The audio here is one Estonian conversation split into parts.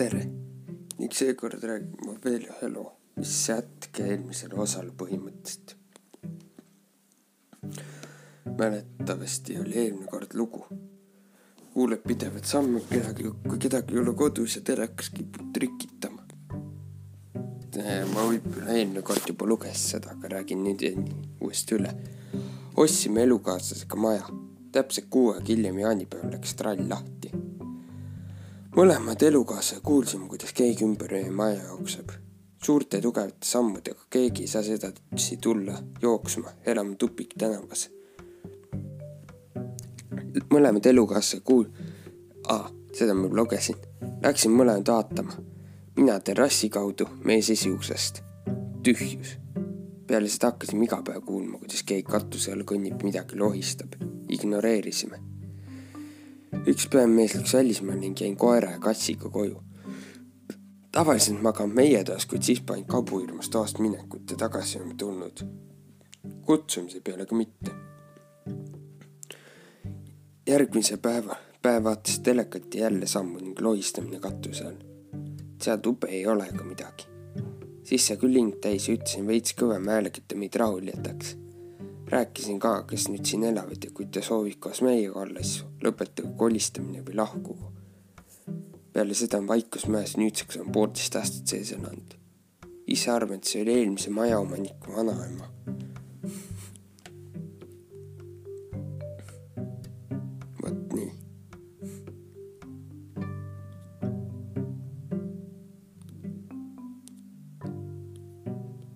tere ning seekord räägin ma veel ühe loo, mis sätke eelmisele osale põhimõtteliselt. mäletavasti oli eelmine kord lugu. kuuleb pidevat samme kedagi, kui kedagi ei ole kodus ja telekas kipub trikitama. ma võib-olla eelmine kord juba lugesin seda, aga räägin nüüd uuesti üle. ostsime elukaaslasega maja, täpselt kuu aega hiljem jaanipäeval läks trall lahti mõlemad elukaaslased kuulsime, kuidas keegi ümber meie maja jookseb. suurte tugevate sammudega, keegi ei saa sedasi tulla jooksma, elame tupiktänavas. mõlemad elukaaslased kuul- ah,, seda ma lugesin. Läksin mõlemad vaatama. mina terrassi kaudu, mees esiuksest. tühjus. peale seda hakkasime iga päev kuulma, kuidas keegi katuse all kõnnib, midagi lohistab. ignoreerisime üks päev mees läks välismaale ning jäin koera ja kassiga koju. tavaliselt magan meie toas, kuid siis panin kabuhirmust toast minekut ja tagasi oleme tulnud. kutsumise peale ka mitte. järgmise päeva, päev vaatas telekat ja jälle sammu ning lohistamine katuse all. seal tube ei ole ega midagi. siis sai küll hing täis ja ütlesin veits kõvema häälega, et ta meid rahule jätaks rääkisin ka, kes nüüd siin elavad ja kui ta soovib koos meiega olla, siis lõpetage kolistamine või lahkugu. peale seda on vaikus mäes, nüüdseks on poolteist aastat sees elanud. ise arvan, et see oli eelmise majaomaniku vanaema. vot nii.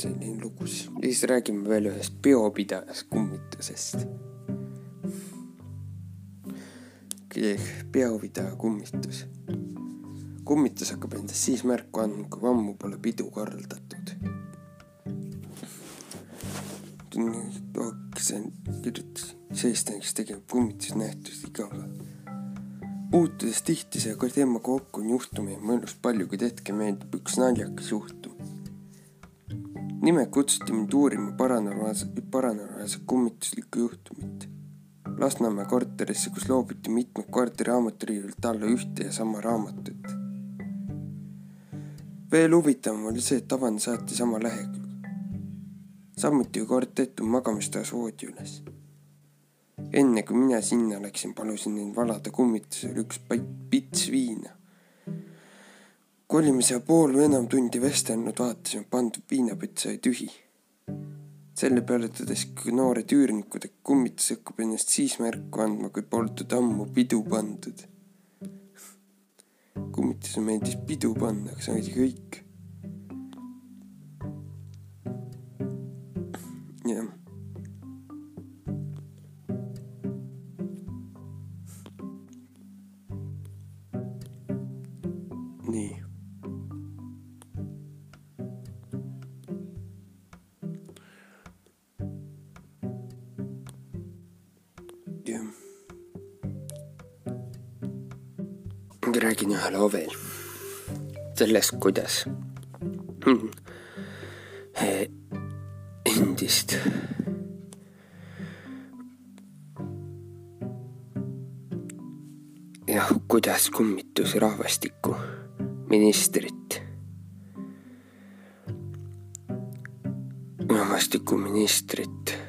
selline lugu siis. ja siis räägime veel ühest peopidajast kummitusest. Peopidaja kummitus. kummitus hakkab endast siis märku andma, kui ammu pole pidu korraldatud. hakkasin, kirjutasin, sellist kes tegeb kummitusnähtusi iga päev. puutudes tihti seekord temaga kokku on juhtumeid mõnus palju, kuid hetke meeldib üks naljakas juhtum nimelt kutsuti mind uurima paranormaalse, paranormaalse kummituslikku juhtumit. Lasnamäe korterisse, kus loobuti mitmed korteri raamaturiiulilt alla ühte ja sama raamatut. veel huvitavam oli see, et avan saati sama lehekülg. samuti kord tehtud magamistoas voodi üles. enne kui mina sinna läksin, palusin neil valada kummitusele üks pits viina kui olime seal pool või enam tundi vestelnud, vaatasime, pandud viinapütt sai tühi. Selle peale tõdes noored üürnikud, et kummitus hakkab ennast siis märku andma, kui polnud ammu pidu pandud. kummitusele meeldis pidu panna, aga see oli kõik. jah nii räägin ühe loo veel. sellest, kuidas endist. Jah, kuidas kummitus rahvastikku, ministrit, rahvastikuministrit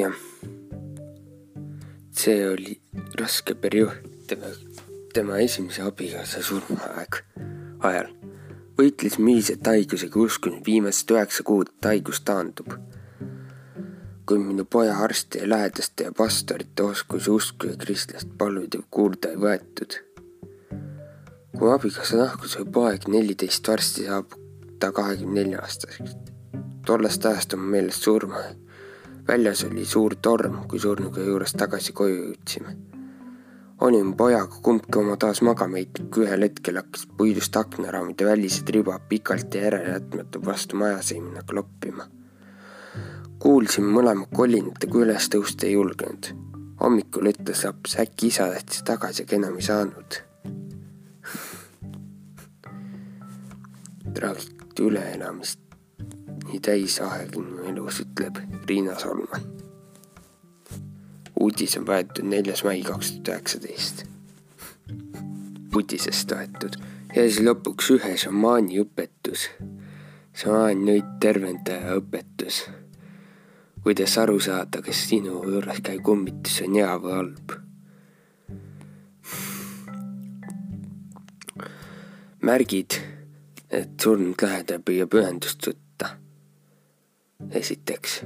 jah, see oli raske periood tema, tema esimese abikaasa surmaaeg, ajal. võitles miiset haigusega uskunud viimased üheksa kuud, et haigus taandub. kui minu poja arsti ja lähedaste ja pastorite oskusi usku ja kristlast paluda kuulda ei võetud. kui abikaasa lahkus, oli poeg neliteist, varsti saab ta kahekümne nelja aastaseks. tollest ajast on meelest surma väljas oli suur torm, kui surnuga juurest tagasi koju jõudsime. olime pojaga kumbki oma taas magama heitnud, kui ühel hetkel hakkas puidust aknaraamide välised ribad pikalt ja järelejätmata vastu majaseimina kloppima. kuulsime mõlemad kolinat, aga üles tõusta ei julgenud. hommikul ütles laps, äkki isa tahtis tagasi, aga enam ei saanud. traagilist üleelamist nii täis minu elus, ütleb Riina Solman uudis on võetud neljas mai kaks tuhat üheksateist. uudisest võetud ja siis lõpuks ühe šamaani õpetus. šamaan nõid tervendaja õpetus. kuidas aru saada, kas sinu juures käiv kummitus on hea või halb. märgid, et surnud lähedal püüab ühendust võtta. Esiteks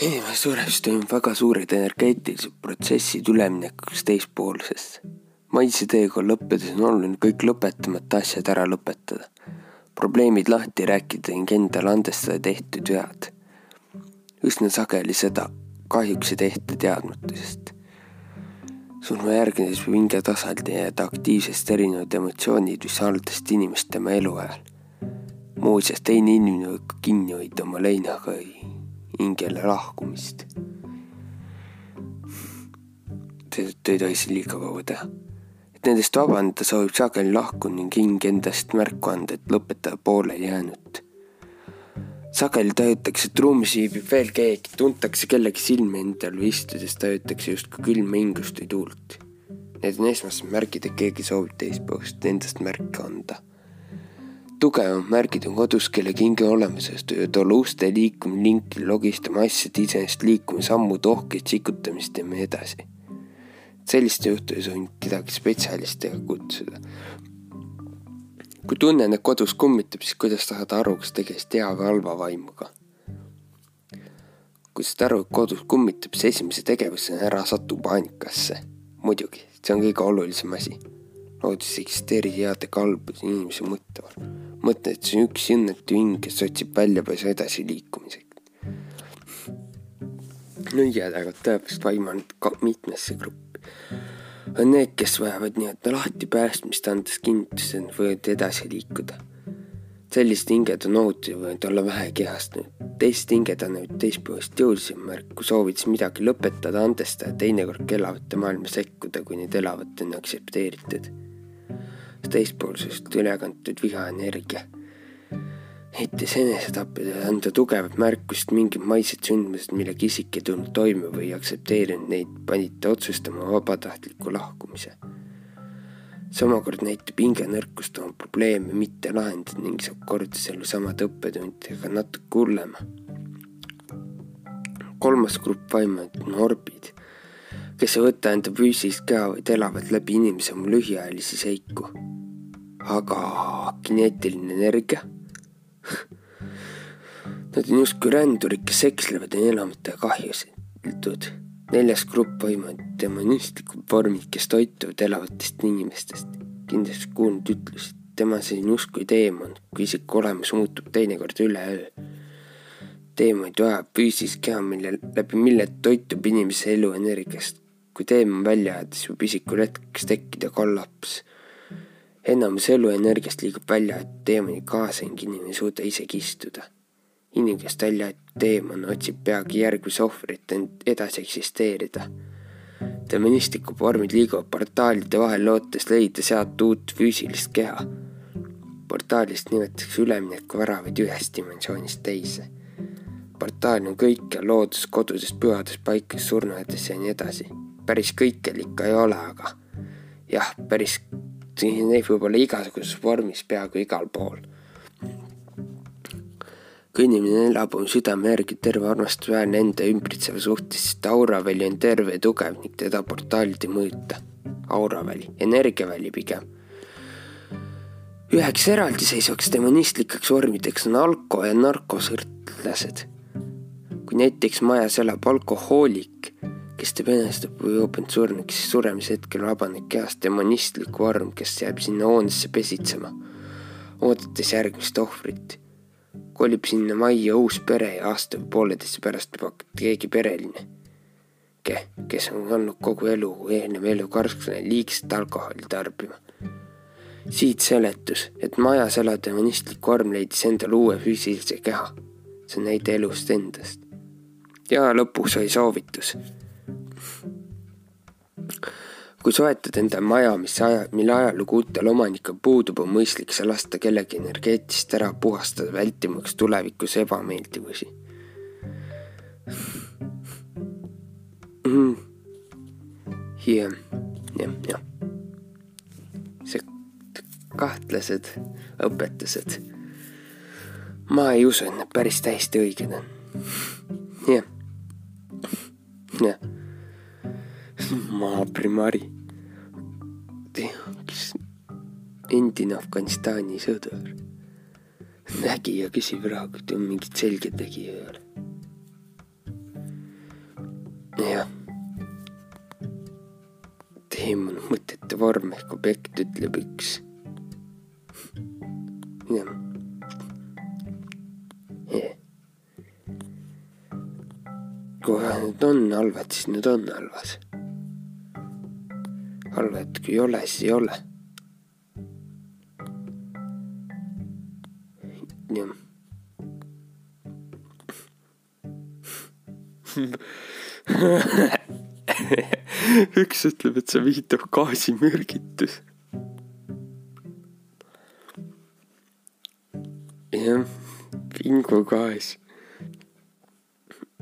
inimene sureb, siis toimub väga suured energeetilised protsessid üleminekuks teispoolsesse. maise teekonna lõppedes on oluline kõik lõpetamata asjad ära lõpetada. probleemid lahti rääkida ning endale andestada tehtud vead. üsna sageli seda kahjuks ei tehta teadmatusest. surma hinge tasandil jääda aktiivsest erinevad emotsioonid, mis haldasid inimest tema eluajal. Muuseas, teine inimene võib ka kinni hoida oma leinaga hingele lahkumist. seetõttu ei tohi siin liiga kaua teha. et nendest vabandada soovib sageli lahkunud ning hing endast märku anda, et lõpetada pooleli jäänut. sageli tajutakse, et ruumis viibib veel keegi, tuntakse kellegi silmi endal või istudes tajutakse justkui külma hingust või tuult. Need on esmased märgid, et keegi soovib teist põhjust endast märke anda tugevamad märgid on kodus kellegi hinge olemusest, olla uste liikumine, linki, logistama asjade iseenesest liikumine, sammud, ohked, sikutamist ja nii edasi. selliste juhtudes on kedagi spetsialistiga kutsuda. kui tunnen, et kodus kummitab, siis kuidas saada aru, kas tegemist hea või halva vaimuga? kui saad aru, et kodus kummitab, siis esimese tegevusena ära satu paanikasse. muidugi, see on kõige olulisem asi loodus eksisteerib heade kalbusi inimese mõtteval mõtle, et see on üks õnnetu hing, kes otsib väljapääsu edasiliikumiseks. nõiadega tõepoolest vaimanud ka mitmesse gruppi. on need, kes vajavad nii-öelda lahtipäästmist, andes kinnituse, et võivad edasi liikuda. sellised hinged on ohutud ja võivad olla vähe kehastunud. teised hinged annavad teispoolest jõulisem märk, kui soovid siis midagi lõpetada, andestada, teinekord ka elavate maailma sekkuda, kui need elavat on aktsepteeritud teispoolsest üle kantud vihaenergia. heites enesetappida ja anda tugevat märkust mingid maised sündmused, millega isik ei tulnud toime või ei aktsepteerinud neid, panid ta otsustama vabatahtliku lahkumise. see omakorda näitab hingenõrkust oma probleeme mitte lahendada ning saab korda selle samade õppetundidega natuke hullema. kolmas grupp vaimujaid on orbid kes ei võta enda füüsilist keha, vaid elavad läbi inimese oma lühiajalisi seiku aga kineetiline energia Nad on justkui rändurid, kes ekslevad ja elamata kahjusid. neljas grupp võimud, demonistlikud vormid, kes toituvad elavatest inimestest. kindlasti kuulnud ütlusi, tema selline usku teemon, kui isiku olemus muutub teinekord üleöö. teemon vajab füüsilist keha, mille, läbi mille toitub inimese elu energiast. kui teemon välja jääda, siis võib isikul hetkeks tekkida kollaps enamus eluenergiast liigub välja, et teemani kaasa ning inimene ei suuda isegi istuda. inimesest välja aetud teeman otsib peagi järgmise ohvrit, ent edasi eksisteerida. demonistlikud vormid liiguvad portaalide vahel, lootes leida sealt uut füüsilist keha. portaalist nimetatakse üleminekuväravaid ühest dimensioonist teise. portaal on kõikjal loodus, kodudes, pühades, paikades, surnuaiades ja nii edasi. päris kõikjal ikka ei ole, aga jah, päris neid võib olla igasuguses vormis peaaegu igal pool. kui inimene elab oma südame järgi terve armastusväärne enda ümbritseva suhtes, siis ta auraväli on terve ja tugev ning teda portaalid ei mõjuta. auraväli, energiaväli pigem. üheks eraldiseisvaks demonistlikeks vormideks on alko- ja narkosõltlased. kui näiteks majas elab alkohoolik, kes teeb enesetapu või joob end surnuks, siis suremise hetkel vabaneb kehast demonistlik vorm, kes jääb sinna hoonesse pesitsema, oodates järgmist ohvrit. kolib sinna majja uus pere ja aasta või pooleteise pärast hakata keegi pereline, ke-, kes on olnud kogu elu, eelnev elu karskune liigset alkoholi tarbima. siit seletus, et majas elav demonistlik vorm leidis endale uue füüsilise keha. see on näide elust endast. ja lõpuks oli soovitus kui soetad enda maja, mis aja, mille ajalugu uutel omanikel puudub, on mõistlik see lasta kellegi energeetist ära puhastada, vältimaks tulevikus ebameeldivusi. jah, jah, jah. see kahtlased õpetused. ma ei usu, et need päris täiesti õiged on. jah, jah. Primari. kes endine Afganistani sõdur nägi ja küsib raha, kui tal mingit selgeltnägija ei ole. jah teemant mõtete vorm ehk objekt ütleb üks. jah. kui need on halvad, siis need on halvad. Halvad, kui ei ole, siis ei ole. jah üks ütleb, et see viitab gaasimürgitus. jah, vingugaas.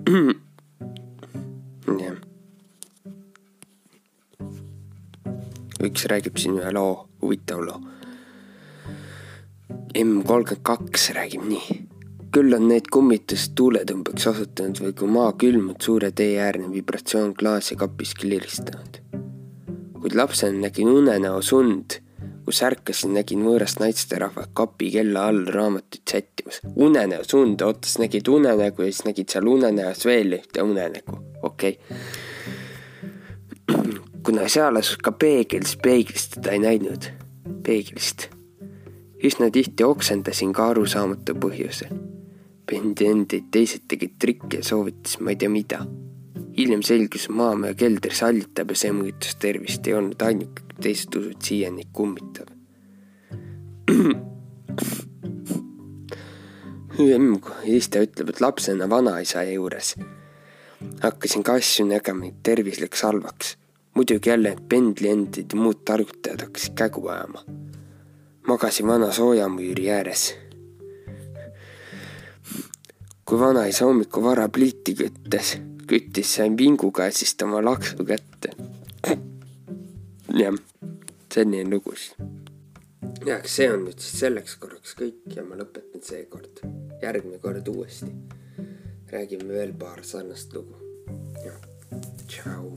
üks räägib siin ühe loo, huvitava loo. M kolmkümmend kaks räägib nii küll on need kummitused tuuletõmbeks osutunud või kui maa külmunud suure tee äärne vibratsioon klaasi kapis kliristanud. kuid lapsena nägin unenäos und, kus ärkasin, nägin võõrast naisterahvat kapi kella all raamatuid sättimas. unenäos und, oota, sa nägid unenägu ja siis nägid seal unenäos veel ühte unenägu, okei okay. Kuna seal asus ka peegel, siis peeglist teda ei näinud, peeglist üsna tihti oksendasin ka arusaamatu põhjusel Bendi endid teised tegid trikke ja soovitas ma ei tea mida. hiljem selgus, Maamäe kelder sallitab ja see mõjutas tervist, ei olnud ainuke, teised usud siiani kummitav. emm, siis ta ütleb, et lapsena vanaisa juures hakkasin ka asju nägema, tervis läks halvaks. Muidugi jälle pendli endid ja muud targutajad hakkasid kägu ajama. magasin vana soojamüüri ääres kui vanaisa hommikul vara pliiti küttis, küttis, sain vinguga ja siis tema laksu kätte. jah, selline lugu siis. jah, see on nüüd siis selleks korraks kõik ja ma lõpetan seekord. järgmine kord uuesti. räägime veel paar sarnast lugu. jah, tšau.